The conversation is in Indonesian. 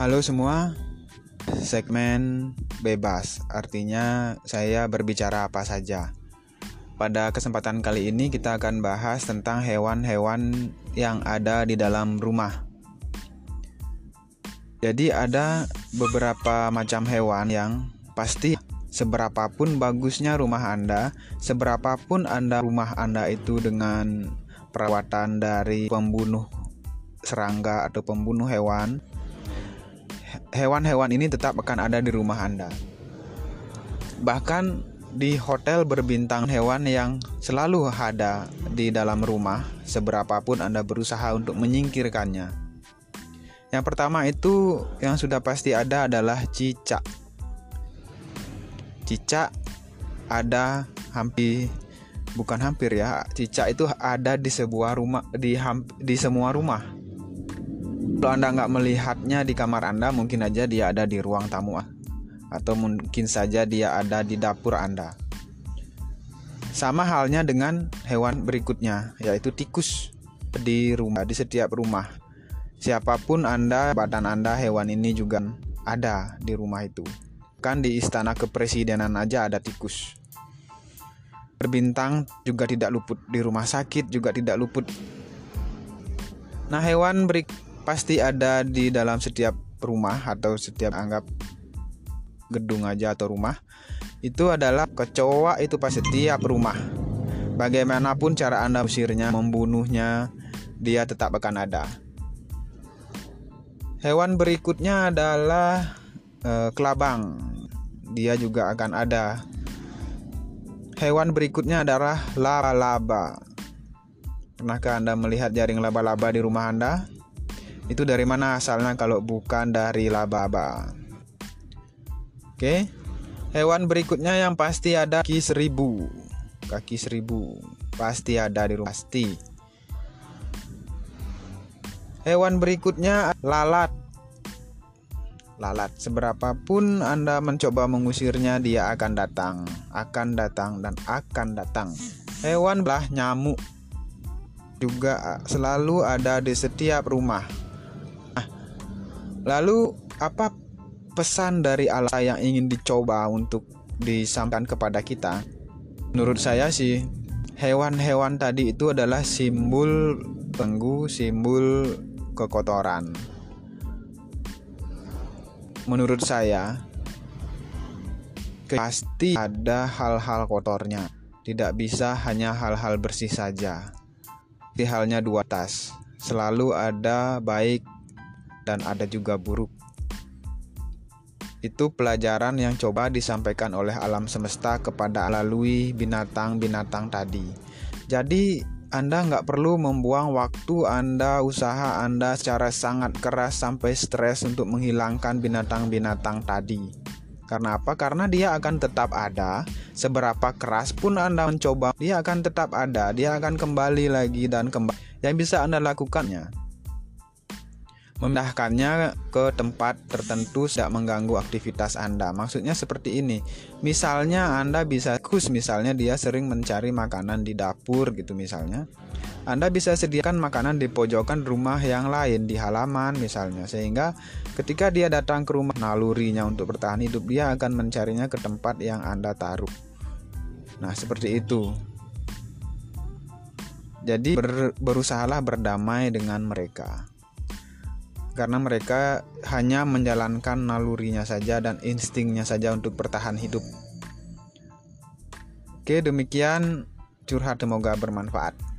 Halo semua, segmen bebas artinya saya berbicara apa saja. Pada kesempatan kali ini kita akan bahas tentang hewan-hewan yang ada di dalam rumah. Jadi ada beberapa macam hewan yang pasti seberapapun bagusnya rumah Anda, seberapapun Anda rumah Anda itu dengan perawatan dari pembunuh serangga atau pembunuh hewan, hewan-hewan ini tetap akan ada di rumah Anda. Bahkan di hotel berbintang hewan yang selalu ada di dalam rumah, seberapapun Anda berusaha untuk menyingkirkannya. Yang pertama itu yang sudah pasti ada adalah cicak. Cicak ada hampir bukan hampir ya, cicak itu ada di sebuah rumah di di semua rumah kalau Anda nggak melihatnya di kamar Anda, mungkin aja dia ada di ruang tamu atau mungkin saja dia ada di dapur Anda. Sama halnya dengan hewan berikutnya, yaitu tikus di rumah di setiap rumah. Siapa pun Anda, badan Anda, hewan ini juga ada di rumah itu. Kan di istana kepresidenan aja ada tikus. Berbintang juga tidak luput di rumah sakit juga tidak luput. Nah, hewan berik pasti ada di dalam setiap rumah atau setiap anggap gedung aja atau rumah itu adalah kecoa itu pasti setiap rumah. Bagaimanapun cara anda usirnya membunuhnya dia tetap akan ada. Hewan berikutnya adalah e, kelabang. Dia juga akan ada. Hewan berikutnya adalah laba-laba. Pernahkah anda melihat jaring laba-laba di rumah anda itu dari mana asalnya kalau bukan dari laba-laba? Oke. Hewan berikutnya yang pasti ada kaki seribu. Kaki seribu pasti ada di rumah pasti. Hewan berikutnya lalat. Lalat seberapapun Anda mencoba mengusirnya dia akan datang, akan datang dan akan datang. Hewan belah nyamuk juga selalu ada di setiap rumah. Lalu apa pesan dari Allah yang ingin dicoba untuk disampaikan kepada kita? Menurut saya sih hewan-hewan tadi itu adalah simbol tenggu, simbol kekotoran. Menurut saya pasti ada hal-hal kotornya. Tidak bisa hanya hal-hal bersih saja. Di halnya dua tas. Selalu ada baik dan ada juga buruk. Itu pelajaran yang coba disampaikan oleh alam semesta kepada melalui binatang-binatang tadi. Jadi anda nggak perlu membuang waktu Anda, usaha Anda secara sangat keras sampai stres untuk menghilangkan binatang-binatang tadi. Karena apa? Karena dia akan tetap ada. Seberapa keras pun Anda mencoba, dia akan tetap ada. Dia akan kembali lagi dan kembali. Yang bisa Anda lakukannya memindahkannya ke tempat tertentu tidak mengganggu aktivitas Anda. Maksudnya seperti ini. Misalnya Anda bisa kus misalnya dia sering mencari makanan di dapur gitu misalnya. Anda bisa sediakan makanan di pojokan rumah yang lain di halaman misalnya sehingga ketika dia datang ke rumah nalurinya untuk bertahan hidup dia akan mencarinya ke tempat yang Anda taruh. Nah, seperti itu. Jadi ber, berusahalah berdamai dengan mereka karena mereka hanya menjalankan nalurinya saja dan instingnya saja untuk bertahan hidup. Oke, demikian curhat semoga bermanfaat.